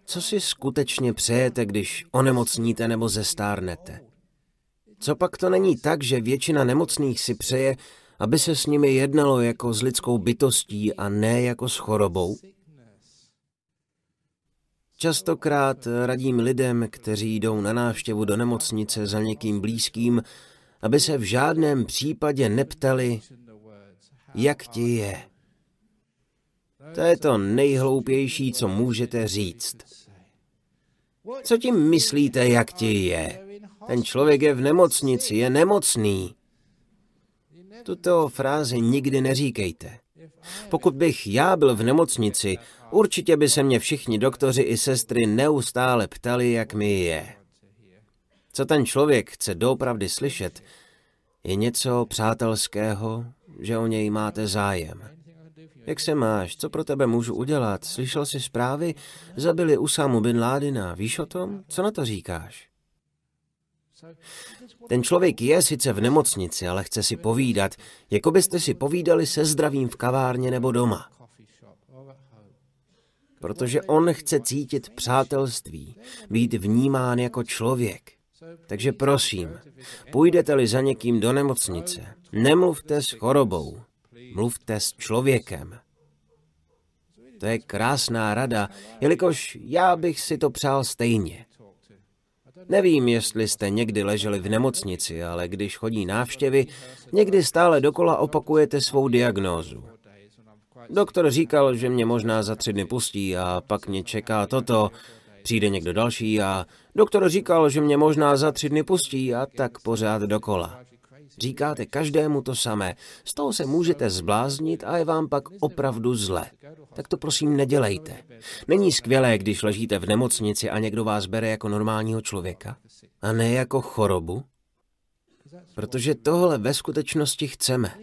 co si skutečně přejete, když onemocníte nebo zestárnete? Co pak to není tak, že většina nemocných si přeje, aby se s nimi jednalo jako s lidskou bytostí a ne jako s chorobou? Častokrát radím lidem, kteří jdou na návštěvu do nemocnice za někým blízkým, aby se v žádném případě neptali, jak ti je. To je to nejhloupější, co můžete říct. Co tím myslíte, jak ti je? Ten člověk je v nemocnici, je nemocný. Tuto frázi nikdy neříkejte. Pokud bych já byl v nemocnici, určitě by se mě všichni doktoři i sestry neustále ptali, jak mi je. Co ten člověk chce doopravdy slyšet, je něco přátelského, že o něj máte zájem. Jak se máš? Co pro tebe můžu udělat? Slyšel jsi zprávy? Zabili Usamu bin Ládina. Víš o tom? Co na to říkáš? Ten člověk je sice v nemocnici, ale chce si povídat, jako byste si povídali se zdravím v kavárně nebo doma. Protože on chce cítit přátelství, být vnímán jako člověk. Takže prosím, půjdete-li za někým do nemocnice, nemluvte s chorobou, mluvte s člověkem. To je krásná rada, jelikož já bych si to přál stejně. Nevím, jestli jste někdy leželi v nemocnici, ale když chodí návštěvy, někdy stále dokola opakujete svou diagnózu. Doktor říkal, že mě možná za tři dny pustí a pak mě čeká toto, přijde někdo další a doktor říkal, že mě možná za tři dny pustí a tak pořád dokola. Říkáte každému to samé, z toho se můžete zbláznit a je vám pak opravdu zle. Tak to prosím nedělejte. Není skvělé, když ležíte v nemocnici a někdo vás bere jako normálního člověka? A ne jako chorobu? Protože tohle ve skutečnosti chceme.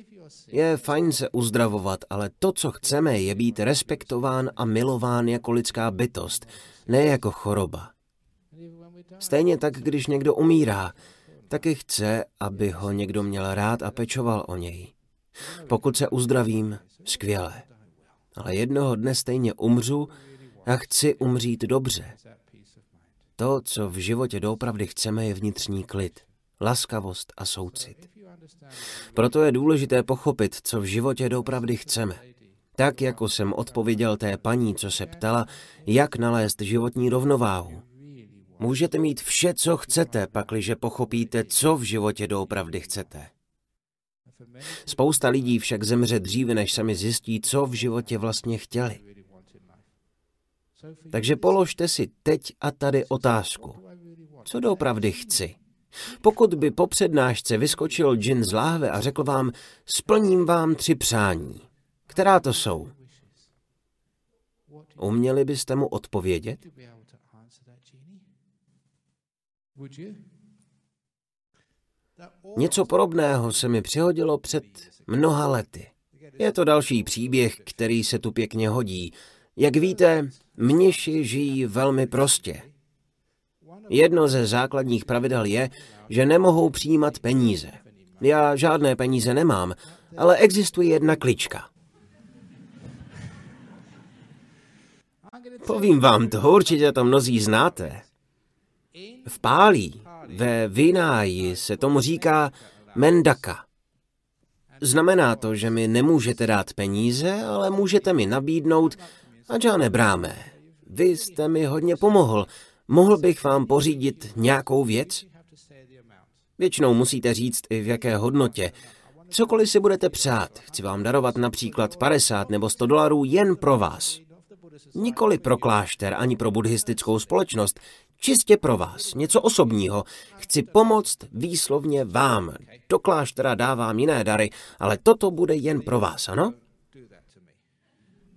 Je fajn se uzdravovat, ale to, co chceme, je být respektován a milován jako lidská bytost, ne jako choroba. Stejně tak, když někdo umírá, taky chce, aby ho někdo měl rád a pečoval o něj. Pokud se uzdravím, skvěle. Ale jednoho dne stejně umřu a chci umřít dobře. To, co v životě doopravdy chceme, je vnitřní klid, laskavost a soucit. Proto je důležité pochopit, co v životě doopravdy chceme. Tak, jako jsem odpověděl té paní, co se ptala, jak nalézt životní rovnováhu. Můžete mít vše, co chcete, pakliže pochopíte, co v životě doopravdy chcete. Spousta lidí však zemře dříve, než sami zjistí, co v životě vlastně chtěli. Takže položte si teď a tady otázku. Co doopravdy chci? Pokud by po přednášce vyskočil džin z láhve a řekl vám, splním vám tři přání. Která to jsou? Uměli byste mu odpovědět? Něco podobného se mi přihodilo před mnoha lety. Je to další příběh, který se tu pěkně hodí. Jak víte, mniši žijí velmi prostě. Jedno ze základních pravidel je, že nemohou přijímat peníze. Já žádné peníze nemám, ale existuje jedna klička. Povím vám to, určitě to mnozí znáte. V Pálí, ve Vináji se tomu říká mendaka. Znamená to, že mi nemůžete dát peníze, ale můžete mi nabídnout, a nebráme. Vy jste mi hodně pomohl. Mohl bych vám pořídit nějakou věc? Většinou musíte říct i v jaké hodnotě. Cokoliv si budete přát, chci vám darovat například 50 nebo 100 dolarů jen pro vás. Nikoli pro klášter ani pro buddhistickou společnost, čistě pro vás, něco osobního. Chci pomoct výslovně vám. Do kláštera dávám jiné dary, ale toto bude jen pro vás, ano?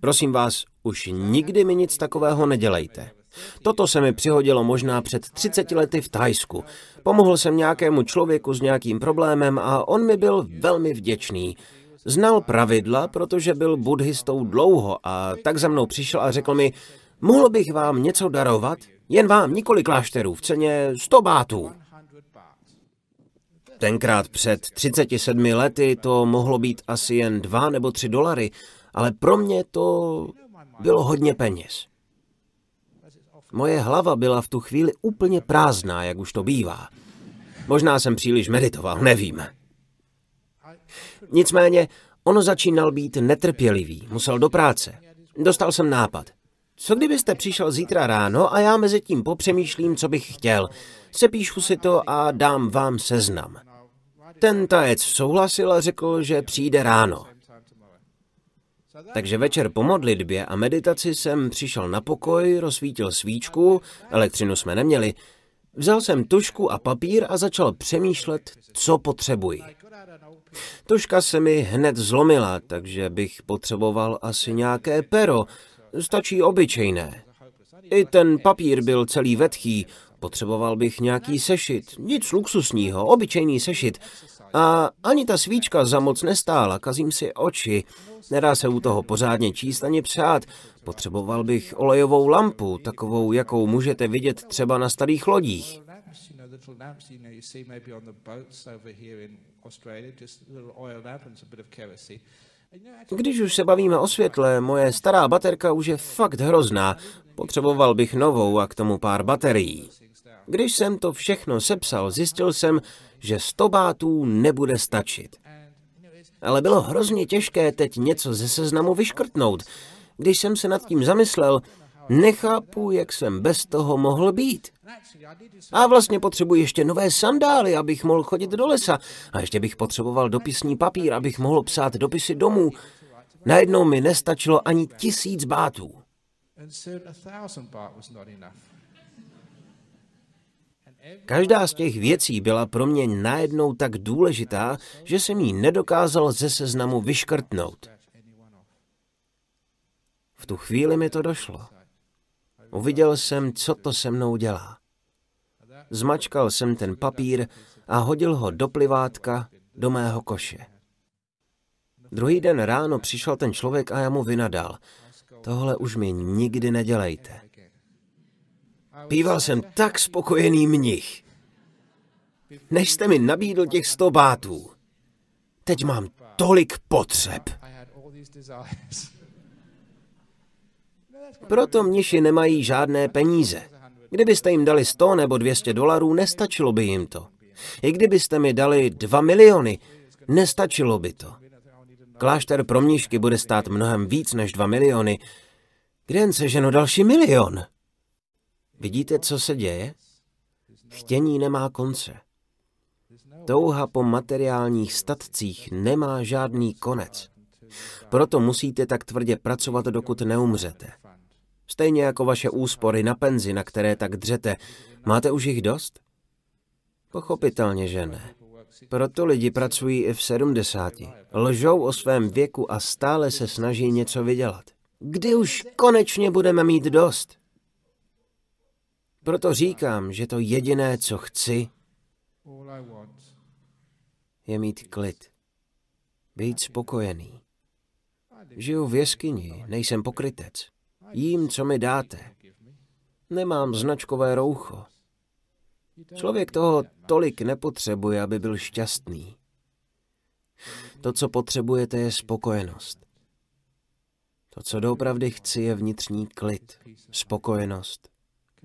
Prosím vás, už nikdy mi nic takového nedělejte. Toto se mi přihodilo možná před 30 lety v Tajsku. Pomohl jsem nějakému člověku s nějakým problémem a on mi byl velmi vděčný. Znal pravidla, protože byl buddhistou dlouho a tak za mnou přišel a řekl mi, mohl bych vám něco darovat? Jen vám, nikoli klášterů, v ceně 100 bátů. Tenkrát před 37 lety to mohlo být asi jen 2 nebo 3 dolary, ale pro mě to bylo hodně peněz. Moje hlava byla v tu chvíli úplně prázdná, jak už to bývá. Možná jsem příliš meditoval, nevím. Nicméně, on začínal být netrpělivý, musel do práce. Dostal jsem nápad. Co kdybyste přišel zítra ráno a já mezi tím popřemýšlím, co bych chtěl. Sepíšu si to a dám vám seznam. Ten tajec souhlasil a řekl, že přijde ráno. Takže večer po modlitbě a meditaci jsem přišel na pokoj, rozsvítil svíčku, elektřinu jsme neměli, vzal jsem tušku a papír a začal přemýšlet, co potřebuji. Tuška se mi hned zlomila, takže bych potřeboval asi nějaké pero, stačí obyčejné. I ten papír byl celý vetchý, potřeboval bych nějaký sešit, nic luxusního, obyčejný sešit. A ani ta svíčka za moc nestála, kazím si oči. Nedá se u toho pořádně číst ani přát. Potřeboval bych olejovou lampu, takovou, jakou můžete vidět třeba na starých lodích. Když už se bavíme o světle, moje stará baterka už je fakt hrozná. Potřeboval bych novou a k tomu pár baterií. Když jsem to všechno sepsal, zjistil jsem, že 100 bátů nebude stačit. Ale bylo hrozně těžké teď něco ze seznamu vyškrtnout. Když jsem se nad tím zamyslel, nechápu, jak jsem bez toho mohl být. A vlastně potřebuji ještě nové sandály, abych mohl chodit do lesa. A ještě bych potřeboval dopisní papír, abych mohl psát dopisy domů. Najednou mi nestačilo ani tisíc bátů. Každá z těch věcí byla pro mě najednou tak důležitá, že jsem ji nedokázal ze seznamu vyškrtnout. V tu chvíli mi to došlo. Uviděl jsem, co to se mnou dělá. Zmačkal jsem ten papír a hodil ho do plivátka do mého koše. Druhý den ráno přišel ten člověk a já mu vynadal. Tohle už mi nikdy nedělejte. Býval jsem tak spokojený mnich. Než jste mi nabídl těch sto bátů. Teď mám tolik potřeb. Proto mniši nemají žádné peníze. Kdybyste jim dali 100 nebo 200 dolarů, nestačilo by jim to. I kdybyste mi dali 2 miliony, nestačilo by to. Klášter pro mnišky bude stát mnohem víc než 2 miliony. Kde jen seženo další milion? Vidíte, co se děje? Chtění nemá konce. Touha po materiálních statcích nemá žádný konec. Proto musíte tak tvrdě pracovat, dokud neumřete. Stejně jako vaše úspory na penzi, na které tak dřete. Máte už jich dost? Pochopitelně, že ne. Proto lidi pracují i v sedmdesáti. Lžou o svém věku a stále se snaží něco vydělat. Kdy už konečně budeme mít dost? Proto říkám, že to jediné, co chci, je mít klid. Být spokojený. Žiju v jeskyni, nejsem pokrytec. Jím, co mi dáte. Nemám značkové roucho. Člověk toho tolik nepotřebuje, aby byl šťastný. To, co potřebujete, je spokojenost. To, co doopravdy chci, je vnitřní klid, spokojenost,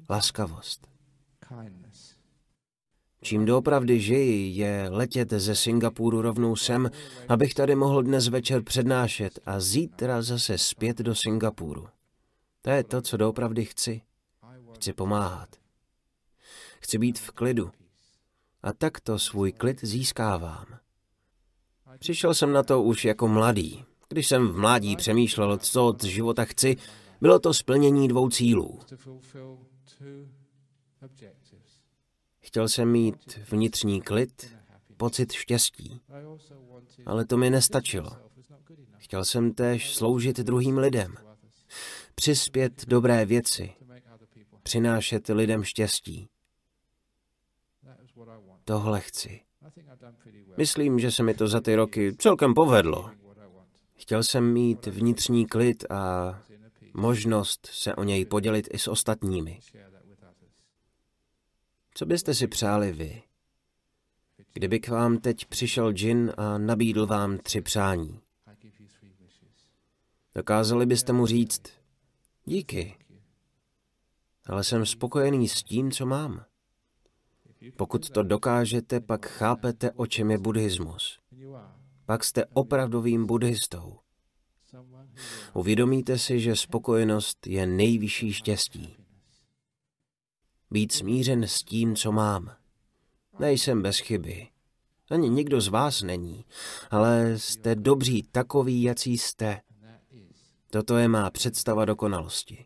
laskavost. Čím doopravdy žiji, je letět ze Singapuru rovnou sem, abych tady mohl dnes večer přednášet a zítra zase zpět do Singapuru. To je to, co doopravdy chci. Chci pomáhat. Chci být v klidu. A takto svůj klid získávám. Přišel jsem na to už jako mladý. Když jsem v mládí přemýšlel, co od života chci, bylo to splnění dvou cílů. Chtěl jsem mít vnitřní klid, pocit štěstí. Ale to mi nestačilo. Chtěl jsem též sloužit druhým lidem. Přispět dobré věci. Přinášet lidem štěstí. Tohle chci. Myslím, že se mi to za ty roky celkem povedlo. Chtěl jsem mít vnitřní klid a možnost se o něj podělit i s ostatními. Co byste si přáli vy? Kdyby k vám teď přišel džin a nabídl vám tři přání. Dokázali byste mu říct, díky, ale jsem spokojený s tím, co mám. Pokud to dokážete, pak chápete, o čem je buddhismus. Pak jste opravdovým buddhistou. Uvědomíte si, že spokojenost je nejvyšší štěstí. Být smířen s tím, co mám. Nejsem bez chyby. Ani nikdo z vás není, ale jste dobří takový, jací jste. Toto je má představa dokonalosti.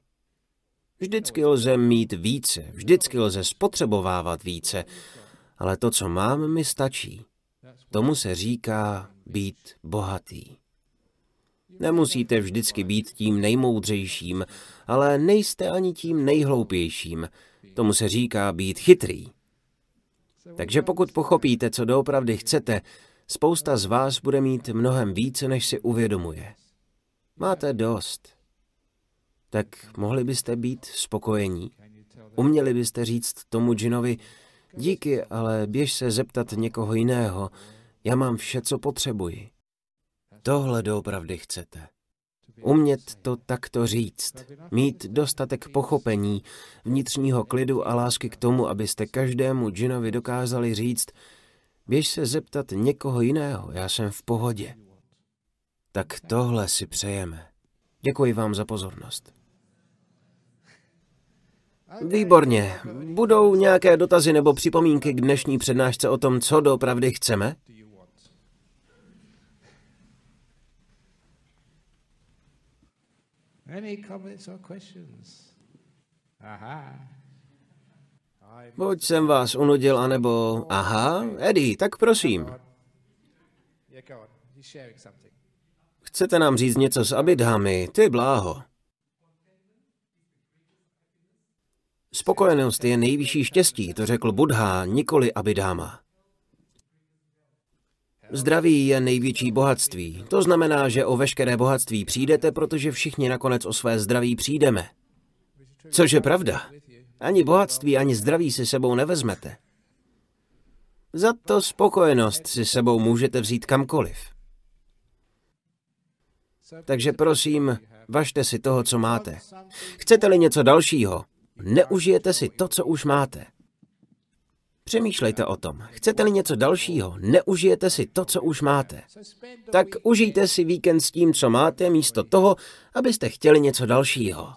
Vždycky lze mít více, vždycky lze spotřebovávat více, ale to, co mám, mi stačí. Tomu se říká být bohatý. Nemusíte vždycky být tím nejmoudřejším, ale nejste ani tím nejhloupějším. Tomu se říká být chytrý. Takže pokud pochopíte, co doopravdy chcete, spousta z vás bude mít mnohem více, než si uvědomuje. Máte dost. Tak mohli byste být spokojení? Uměli byste říct tomu džinovi, díky, ale běž se zeptat někoho jiného, já mám vše, co potřebuji. Tohle doopravdy chcete. Umět to takto říct, mít dostatek pochopení, vnitřního klidu a lásky k tomu, abyste každému džinovi dokázali říct, běž se zeptat někoho jiného, já jsem v pohodě. Tak tohle si přejeme. Děkuji vám za pozornost. Výborně. Budou nějaké dotazy nebo připomínky k dnešní přednášce o tom, co doopravdy chceme? Any comments or questions? Aha. Buď jsem vás unudil, anebo... Aha, Eddie, tak prosím. Chcete nám říct něco z Abidhámy? Ty bláho. Spokojenost je nejvyšší štěstí, to řekl Buddha, nikoli Abidháma. Zdraví je největší bohatství. To znamená, že o veškeré bohatství přijdete, protože všichni nakonec o své zdraví přijdeme. Což je pravda. Ani bohatství, ani zdraví si sebou nevezmete. Za to spokojenost si sebou můžete vzít kamkoliv. Takže prosím, važte si toho, co máte. Chcete-li něco dalšího, neužijete si to, co už máte. Přemýšlejte o tom. Chcete-li něco dalšího, neužijete si to, co už máte. Tak užijte si víkend s tím, co máte, místo toho, abyste chtěli něco dalšího.